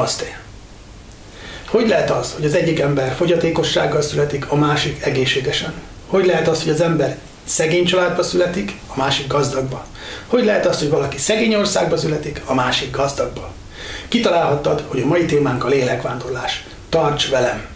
Namaste. Hogy lehet az, hogy az egyik ember fogyatékossággal születik, a másik egészségesen? Hogy lehet az, hogy az ember szegény családba születik, a másik gazdagba? Hogy lehet az, hogy valaki szegény országba születik, a másik gazdagba? Kitalálhattad, hogy a mai témánk a lélekvándorlás. Tarts velem!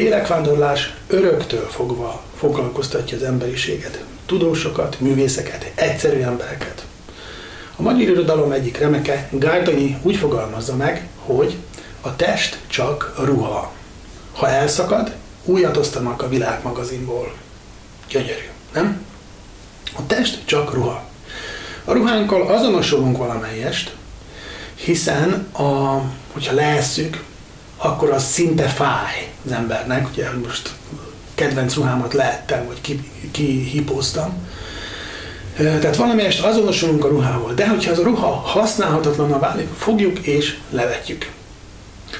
Lélekvándorlás öröktől fogva foglalkoztatja az emberiséget. Tudósokat, művészeket, egyszerű embereket. A magyar irodalom egyik remeke, Gárdonyi úgy fogalmazza meg, hogy a test csak ruha. Ha elszakad, újat osztanak a világmagazinból. Gyönyörű, nem? A test csak ruha. A ruhánkkal azonosulunk valamelyest, hiszen a, hogyha leesszük, akkor az szinte fáj az embernek, ugye most kedvenc ruhámat lehettem, vagy. Ki Tehát valamelyest azonosulunk a ruhával, de hogyha az a ruha használhatatlaná válik, fogjuk és levetjük.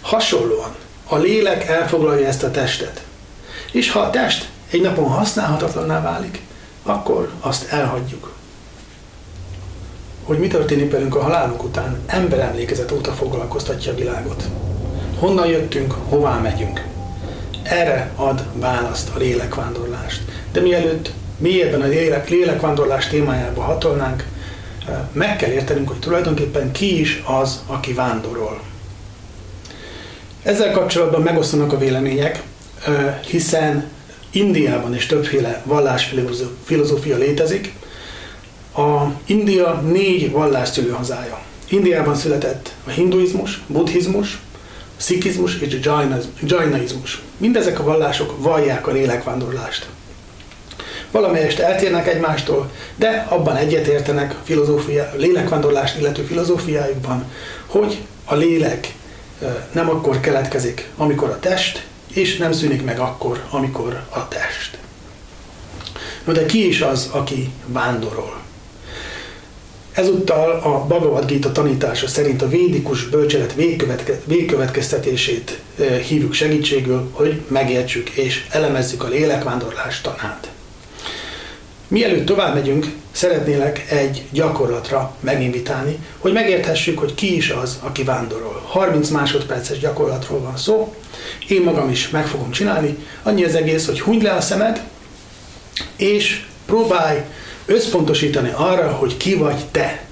Hasonlóan a lélek elfoglalja ezt a testet. És ha a test egy napon használhatatlanná válik, akkor azt elhagyjuk. Hogy mi történik velünk a halálunk után, emberemlékezet óta foglalkoztatja a világot. Honnan jöttünk, hová megyünk. Erre ad választ a lélekvándorlást. De mielőtt mélyebben a lélek, lélekvándorlás témájába hatolnánk, eh, meg kell értenünk, hogy tulajdonképpen ki is az, aki vándorol. Ezzel kapcsolatban megosztanak a vélemények, eh, hiszen Indiában is többféle vallásfilozófia létezik. A India négy vallásszülő hazája. Indiában született a hinduizmus, buddhizmus, szikizmus és jainaizmus. Mindezek a vallások vallják a lélekvándorlást. Valamelyest eltérnek egymástól, de abban egyetértenek filozófia, lélekvándorlást illető filozófiájukban, hogy a lélek nem akkor keletkezik, amikor a test, és nem szűnik meg akkor, amikor a test. No de ki is az, aki vándorol? Ezúttal a Bhagavad Gita tanítása szerint a védikus bölcselet végkövetke, végkövetkeztetését hívjuk segítségül, hogy megértsük és elemezzük a lélekvándorlás tanát. Mielőtt tovább megyünk, szeretnélek egy gyakorlatra meginvitálni, hogy megérthessük, hogy ki is az, aki vándorol. 30 másodperces gyakorlatról van szó, én magam is meg fogom csinálni, annyi az egész, hogy hunyd le a szemed, és próbálj összpontosítani arra, hogy ki vagy te.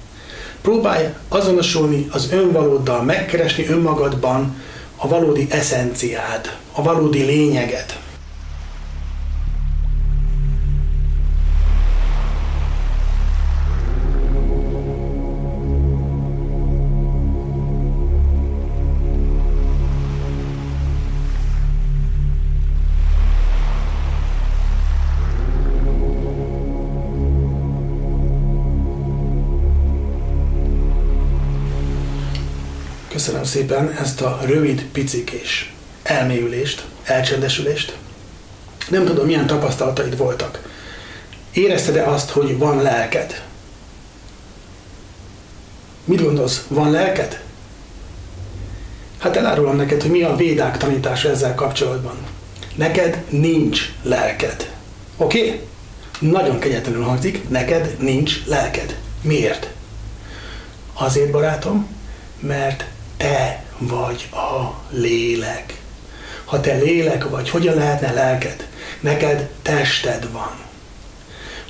Próbálj azonosulni az önvalóddal, megkeresni önmagadban a valódi eszenciád, a valódi lényeget. Szépen ezt a rövid, picikés elmélyülést, elcsendesülést. Nem tudom, milyen tapasztalataid voltak. Érezted-e azt, hogy van lelked? Mit gondolsz, van lelked? Hát elárulom neked, hogy mi a védák tanítása ezzel kapcsolatban. Neked nincs lelked. Oké? Okay? Nagyon kegyetlenül hangzik, neked nincs lelked. Miért? Azért, barátom, mert te vagy a lélek. Ha te lélek vagy, hogyan lehetne lelked? Neked tested van.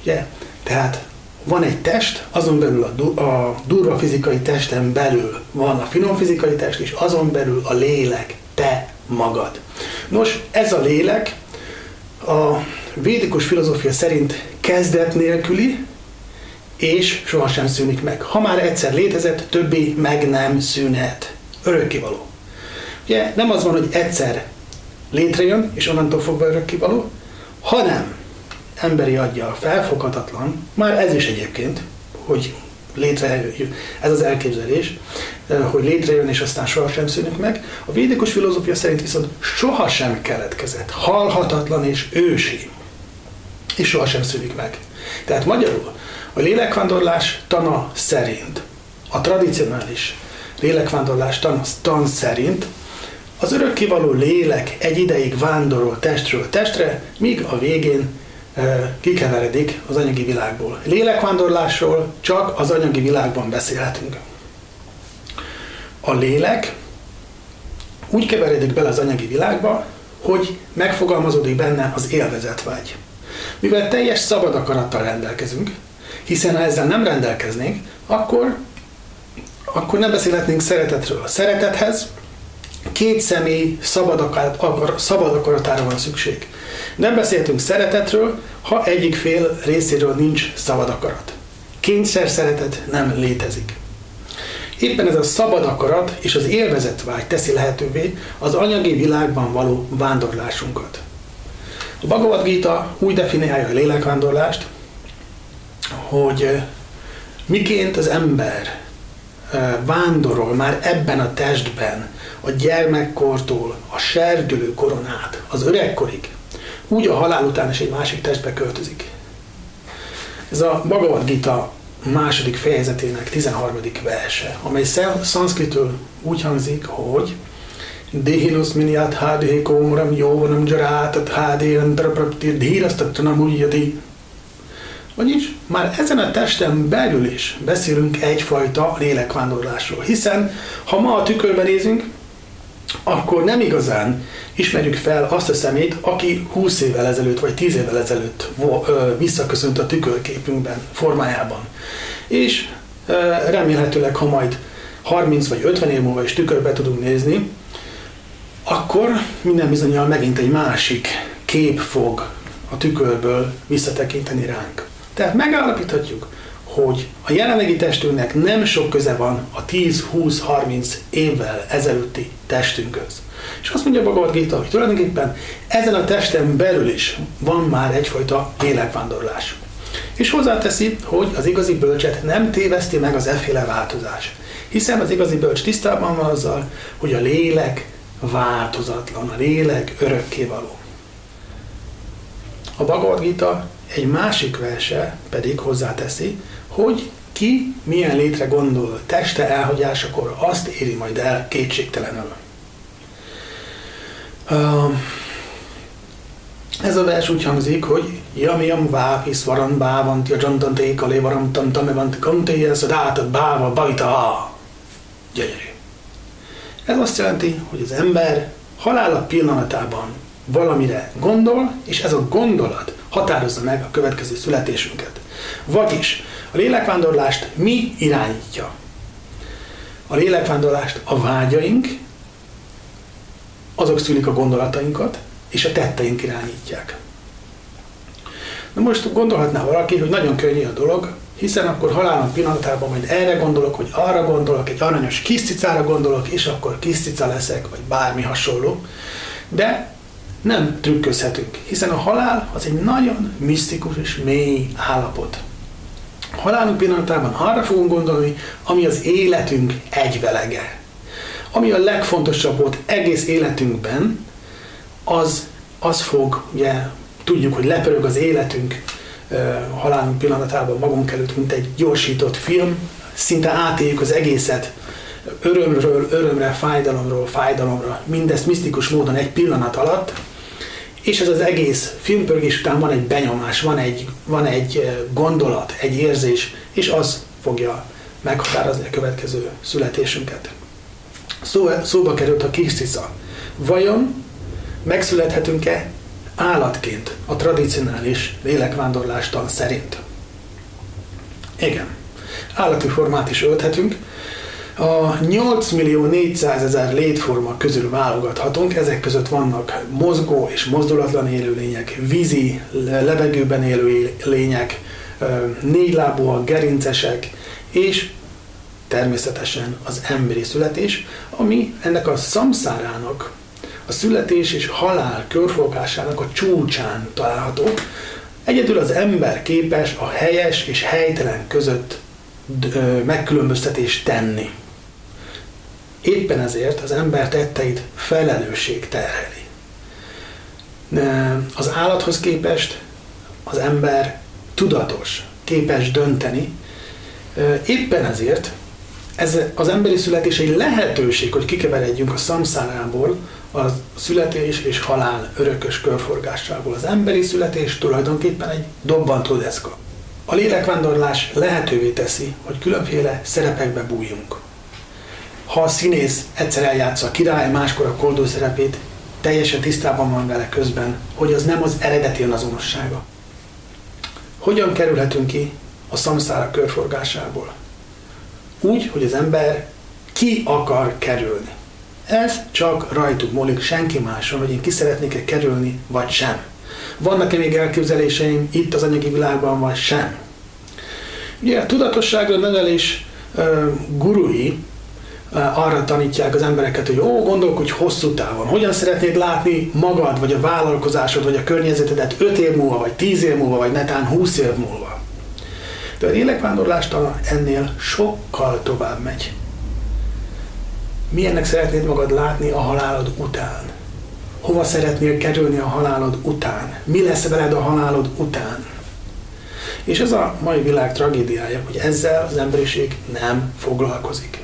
Ugye? Tehát van egy test, azon belül a, a durva fizikai testen belül van a finom fizikai test, és azon belül a lélek, te magad. Nos, ez a lélek a védikus filozófia szerint kezdet nélküli, és sohasem szűnik meg. Ha már egyszer létezett, többé meg nem szűnhet örökkivaló. Ugye nem az van, hogy egyszer létrejön, és onnantól fogva örökkivaló, hanem emberi adja felfoghatatlan, már ez is egyébként, hogy létre, ez az elképzelés, hogy létrejön és aztán sohasem szűnik meg. A védikus filozófia szerint viszont sohasem keletkezett, halhatatlan és ősi, és sohasem szűnik meg. Tehát magyarul a lélekvándorlás tana szerint, a tradicionális lélekvándorlás tan, tan szerint az örökkivaló lélek egy ideig vándorol testről testre, míg a végén kikeveredik az anyagi világból. Lélekvándorlásról csak az anyagi világban beszélhetünk. A lélek úgy keveredik bele az anyagi világba, hogy megfogalmazódik benne az élvezetvágy. Mivel teljes szabad akarattal rendelkezünk, hiszen ha ezzel nem rendelkeznénk, akkor, akkor nem beszélhetnénk szeretetről. A szeretethez két személy szabad, akar, szabad akaratára van szükség. Nem beszéltünk szeretetről, ha egyik fél részéről nincs szabad akarat. Kényszer szeretet nem létezik. Éppen ez a szabad akarat és az élvezetvágy teszi lehetővé az anyagi világban való vándorlásunkat. A Bhagavad Gita úgy definiálja a lélekvándorlást, hogy miként az ember vándorol már ebben a testben, a gyermekkortól, a serdülő koronát, az öregkorig, úgy a halál után is egy másik testbe költözik. Ez a Bhagavad Gita második fejezetének 13. verse, amely szanszkritől úgy hangzik, hogy Dehinus miniat hádé kómram jóvanam jarátat hádé antrapraptir dhírasztattanam ujjati. Vagyis már ezen a testen belül is beszélünk egyfajta lélekvándorlásról, hiszen ha ma a tükörbe nézünk, akkor nem igazán ismerjük fel azt a szemét, aki 20 évvel ezelőtt vagy 10 évvel ezelőtt visszaköszönt a tükörképünkben, formájában. És remélhetőleg, ha majd 30 vagy 50 év múlva is tükörbe tudunk nézni, akkor minden bizonyal megint egy másik kép fog a tükörből visszatekinteni ránk. Tehát megállapíthatjuk, hogy a jelenlegi testünknek nem sok köze van a 10-20-30 évvel ezelőtti testünkhöz. És azt mondja Bhagavad Gita, hogy tulajdonképpen ezen a testen belül is van már egyfajta lélekvándorlás. És hozzáteszi, hogy az igazi bölcset nem téveszti meg az efféle változás. Hiszen az igazi bölcs tisztában van azzal, hogy a lélek változatlan, a lélek örökkévaló. A Bhagavad Gita egy másik verse pedig hozzáteszi, hogy ki milyen létre gondol teste elhagyásakor, azt éri majd el kétségtelenül. Ez a vers úgy hangzik, hogy Yamiam vápi svaran bávanti a jantanté kalé varam tantamevanti kanté szadátat báva bavita. Gyönyörű. Ez azt jelenti, hogy az ember halála pillanatában valamire gondol, és ez a gondolat határozza meg a következő születésünket. Vagyis a lélekvándorlást mi irányítja? A lélekvándorlást a vágyaink, azok szülik a gondolatainkat, és a tetteink irányítják. Na most gondolhatná valaki, hogy nagyon könnyű a dolog, hiszen akkor halálom pillanatában majd erre gondolok, hogy arra gondolok, egy aranyos kis cicára gondolok, és akkor kis cica leszek, vagy bármi hasonló. De nem trükközhetünk, hiszen a halál az egy nagyon misztikus és mély állapot. A halálunk pillanatában arra fogunk gondolni, ami az életünk egyvelege. Ami a legfontosabb volt egész életünkben, az, az fog, ugye tudjuk, hogy lepörög az életünk halálunk pillanatában magunk előtt, mint egy gyorsított film, szinte átéljük az egészet örömről, örömre, fájdalomról, fájdalomra, mindezt misztikus módon egy pillanat alatt, és ez az egész filmpörgés után van egy benyomás, van egy, van egy gondolat, egy érzés, és az fogja meghatározni a következő születésünket. Szó, szóba került a kis cica. Vajon megszülethetünk-e állatként a tradicionális lélekvándorlástan szerint? Igen. Állati formát is ölthetünk, a 8 millió 400 ezer létforma közül válogathatunk, ezek között vannak mozgó és mozdulatlan élőlények, vízi, levegőben élő lények, négylábúak, gerincesek, és természetesen az emberi születés, ami ennek a szamszárának a születés és halál körforgásának a csúcsán található. Egyedül az ember képes a helyes és helytelen között megkülönböztetést tenni. Éppen ezért az ember tetteit felelősség terheli. Az állathoz képest az ember tudatos, képes dönteni. Éppen ezért ez az emberi születés egy lehetőség, hogy kikeveredjünk a szamszárából, a születés és halál örökös körforgásából. Az emberi születés tulajdonképpen egy dobbantó deszka. A lélekvándorlás lehetővé teszi, hogy különféle szerepekbe bújjunk. Ha a színész egyszer eljátsza a király, máskor a koldó szerepét, teljesen tisztában van vele közben, hogy az nem az eredeti azonossága. Hogyan kerülhetünk ki a szamszára körforgásából? Úgy, hogy az ember ki akar kerülni. Ez csak rajtuk múlik, senki máson, hogy én ki szeretnék-e kerülni, vagy sem. Vannak-e még elképzeléseim itt az anyagi világban, vagy sem? Ugye a tudatosságra nevelés uh, gurui arra tanítják az embereket, hogy ó, gondolkodj hosszú távon. Hogyan szeretnéd látni magad, vagy a vállalkozásod, vagy a környezetedet 5 év múlva, vagy 10 év múlva, vagy netán 20 év múlva. De a lélekvándorlás ennél sokkal tovább megy. Milyennek szeretnéd magad látni a halálod után? Hova szeretnél kerülni a halálod után? Mi lesz veled a halálod után? És ez a mai világ tragédiája, hogy ezzel az emberiség nem foglalkozik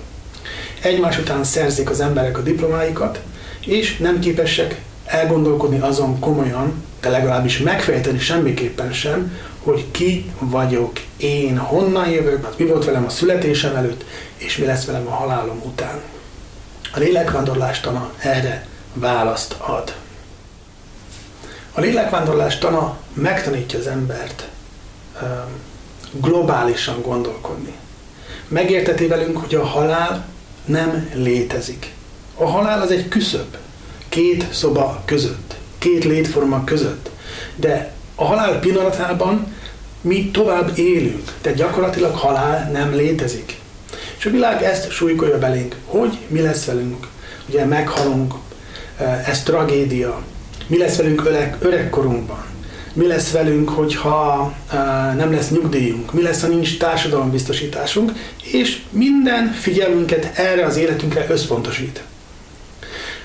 egymás után szerzik az emberek a diplomáikat, és nem képesek elgondolkodni azon komolyan, de legalábbis megfejteni semmiképpen sem, hogy ki vagyok én, honnan jövök, hát mi volt velem a születésem előtt, és mi lesz velem a halálom után. A lélekvándorlás tana erre választ ad. A lélekvándorlás tana megtanítja az embert globálisan gondolkodni. Megérteti velünk, hogy a halál nem létezik. A halál az egy küszöb, két szoba között, két létforma között. De a halál pillanatában mi tovább élünk, tehát gyakorlatilag halál nem létezik. És a világ ezt súlykolja belénk, hogy mi lesz velünk. Ugye meghalunk, eh, ez tragédia. Mi lesz velünk öreg, öregkorunkban? Mi lesz velünk, hogyha nem lesz nyugdíjunk, mi lesz, ha nincs társadalombiztosításunk, és minden figyelmünket erre az életünkre összpontosít.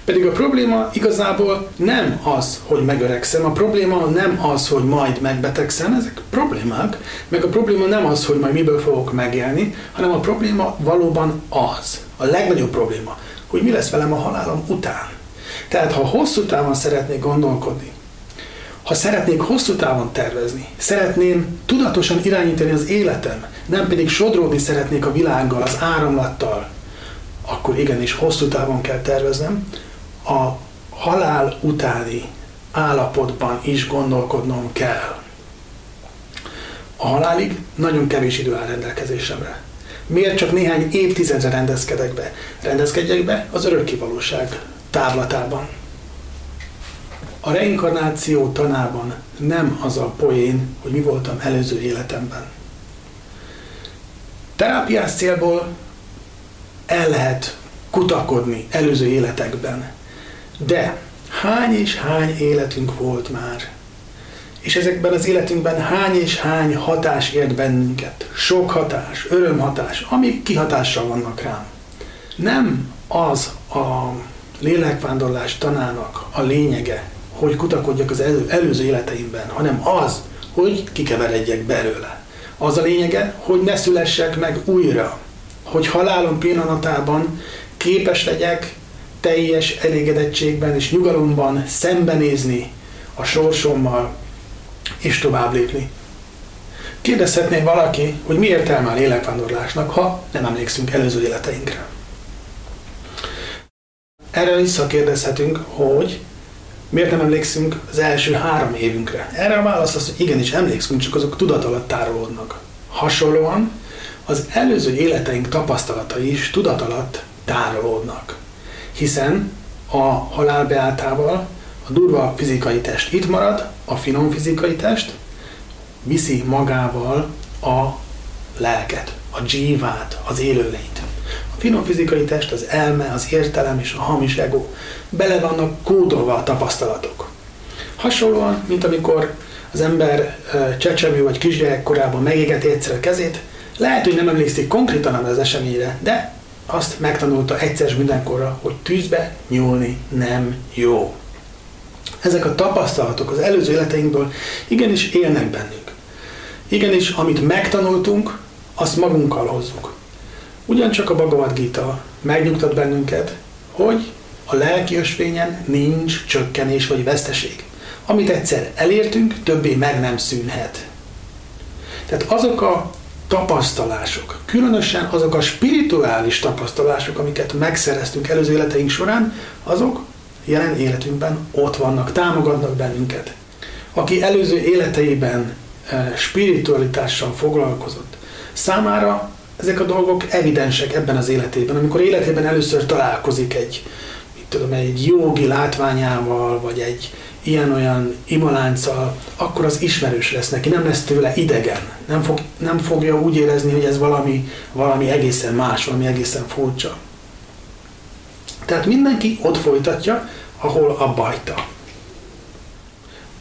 Pedig a probléma igazából nem az, hogy megöregszem, a probléma nem az, hogy majd megbetegszem, ezek problémák, meg a probléma nem az, hogy majd miből fogok megélni, hanem a probléma valóban az, a legnagyobb probléma, hogy mi lesz velem a halálom után. Tehát ha hosszú távon szeretnék gondolkodni, ha szeretnék hosszú távon tervezni, szeretném tudatosan irányítani az életem, nem pedig sodródni szeretnék a világgal, az áramlattal, akkor igenis hosszú távon kell terveznem. A halál utáni állapotban is gondolkodnom kell. A halálig nagyon kevés idő áll rendelkezésemre. Miért csak néhány évtizedre rendezkedek be? Rendezkedjek be az örökkivalóság távlatában. A reinkarnáció tanában nem az a poén, hogy mi voltam előző életemben. Terápiás célból el lehet kutakodni előző életekben, de hány és hány életünk volt már? És ezekben az életünkben hány és hány hatás ért bennünket? Sok hatás, örömhatás, amik kihatással vannak rám. Nem az a lélekvándorlás tanának a lényege, hogy kutakodjak az elő, előző életeimben, hanem az, hogy kikeveredjek belőle. Az a lényege, hogy ne szülessek meg újra, hogy halálom pillanatában képes legyek teljes elégedettségben és nyugalomban szembenézni a sorsommal és tovább lépni. Kérdezhetné valaki, hogy mi értelme a lélekvándorlásnak, ha nem emlékszünk előző életeinkre. Erre visszakérdezhetünk, hogy miért nem emlékszünk az első három évünkre? Erre a válasz az, hogy igenis emlékszünk, csak azok tudat alatt tárolódnak. Hasonlóan az előző életeink tapasztalatai is tudat alatt tárolódnak. Hiszen a halál beáltával a durva fizikai test itt marad, a finom fizikai test viszi magával a lelket, a dzsívát, az élőlényt. Finom fizikai test, az elme, az értelem és a hamis ego. Bele vannak kódolva a tapasztalatok. Hasonlóan, mint amikor az ember csecsemő vagy kisgyerek korában megégeti egyszer a kezét, lehet, hogy nem emlékszik konkrétan az eseményre, de azt megtanulta egyszer mindenkorra, hogy tűzbe nyúlni nem jó. Ezek a tapasztalatok az előző életeinkből igenis élnek bennünk. Igenis, amit megtanultunk, azt magunkkal hozzuk. Ugyancsak a Bhagavad Gita megnyugtat bennünket, hogy a lelki ösvényen nincs csökkenés vagy veszteség. Amit egyszer elértünk, többé meg nem szűnhet. Tehát azok a tapasztalások, különösen azok a spirituális tapasztalások, amiket megszereztünk előző életeink során, azok jelen életünkben ott vannak, támogatnak bennünket. Aki előző életeiben eh, spiritualitással foglalkozott, számára ezek a dolgok evidensek ebben az életében. Amikor életében először találkozik egy, mit tudom, egy jogi látványával, vagy egy ilyen-olyan imalánccal, akkor az ismerős lesz neki, nem lesz tőle idegen. Nem, fog, nem fogja úgy érezni, hogy ez valami, valami egészen más, valami egészen furcsa. Tehát mindenki ott folytatja, ahol a bajta.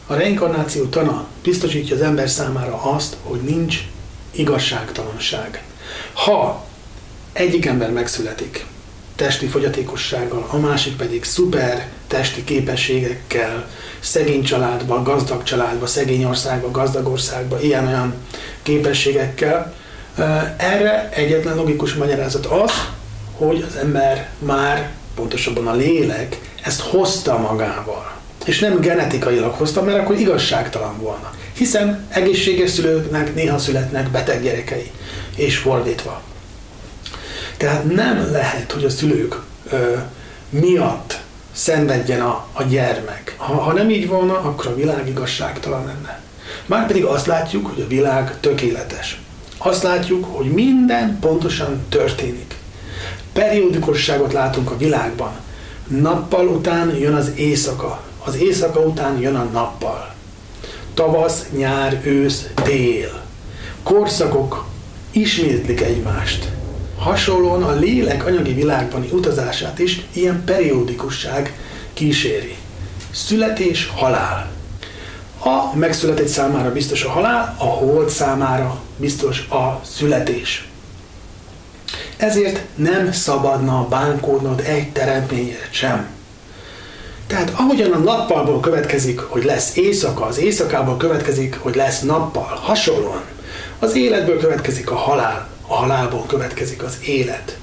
A reinkarnáció tana biztosítja az ember számára azt, hogy nincs igazságtalanság. Ha egyik ember megszületik testi fogyatékossággal, a másik pedig szuper testi képességekkel, szegény családba, gazdag családba, szegény országba, gazdag országba, ilyen-olyan képességekkel, erre egyetlen logikus magyarázat az, hogy az ember már, pontosabban a lélek, ezt hozta magával. És nem genetikailag hozta, mert akkor igazságtalan volna. Hiszen egészséges szülőknek néha születnek beteg gyerekei, és fordítva. Tehát nem lehet, hogy a szülők ö, miatt szenvedjen a, a gyermek. Ha, ha nem így volna, akkor a világ igazságtalan lenne. Márpedig azt látjuk, hogy a világ tökéletes. Azt látjuk, hogy minden pontosan történik. Periódikusságot látunk a világban. Nappal után jön az éjszaka, az éjszaka után jön a nappal. Tavasz, nyár, ősz, tél. Korszakok ismétlik egymást. Hasonlóan a lélek anyagi világbani utazását is ilyen periódikusság kíséri. Születés, halál. A megszületett számára biztos a halál, a hold számára biztos a születés. Ezért nem szabadna bánkódnod egy teremtményre sem. Tehát ahogyan a nappalból következik, hogy lesz éjszaka, az éjszakából következik, hogy lesz nappal, hasonlóan. Az életből következik a halál, a halálból következik az élet.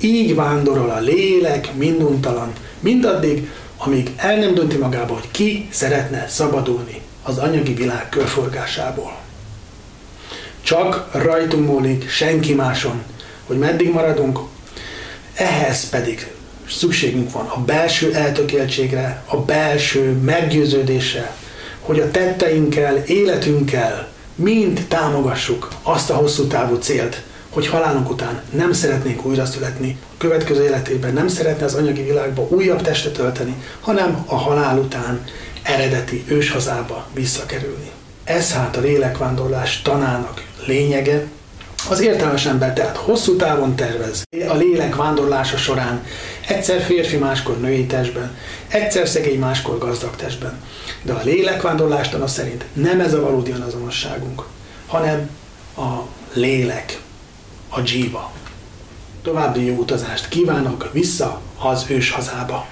Így vándorol a lélek minduntalan, mindaddig, amíg el nem dönti magába, hogy ki szeretne szabadulni az anyagi világ körforgásából. Csak rajtunk múlik, senki máson, hogy meddig maradunk, ehhez pedig szükségünk van a belső eltökéltségre, a belső meggyőződésre, hogy a tetteinkkel, életünkkel mind támogassuk azt a hosszú távú célt, hogy halálunk után nem szeretnénk újra születni, a következő életében nem szeretne az anyagi világba újabb testet ölteni, hanem a halál után eredeti őshazába visszakerülni. Ez hát a lélekvándorlás tanának lényege, az értelmes ember tehát hosszú távon tervez. A lélek vándorlása során egyszer férfi, máskor női testben, egyszer szegény, máskor gazdag testben. De a lélek vándorlástana szerint nem ez a valódi azonosságunk, hanem a lélek, a dzsíva. További jó utazást kívánok vissza az ős hazába.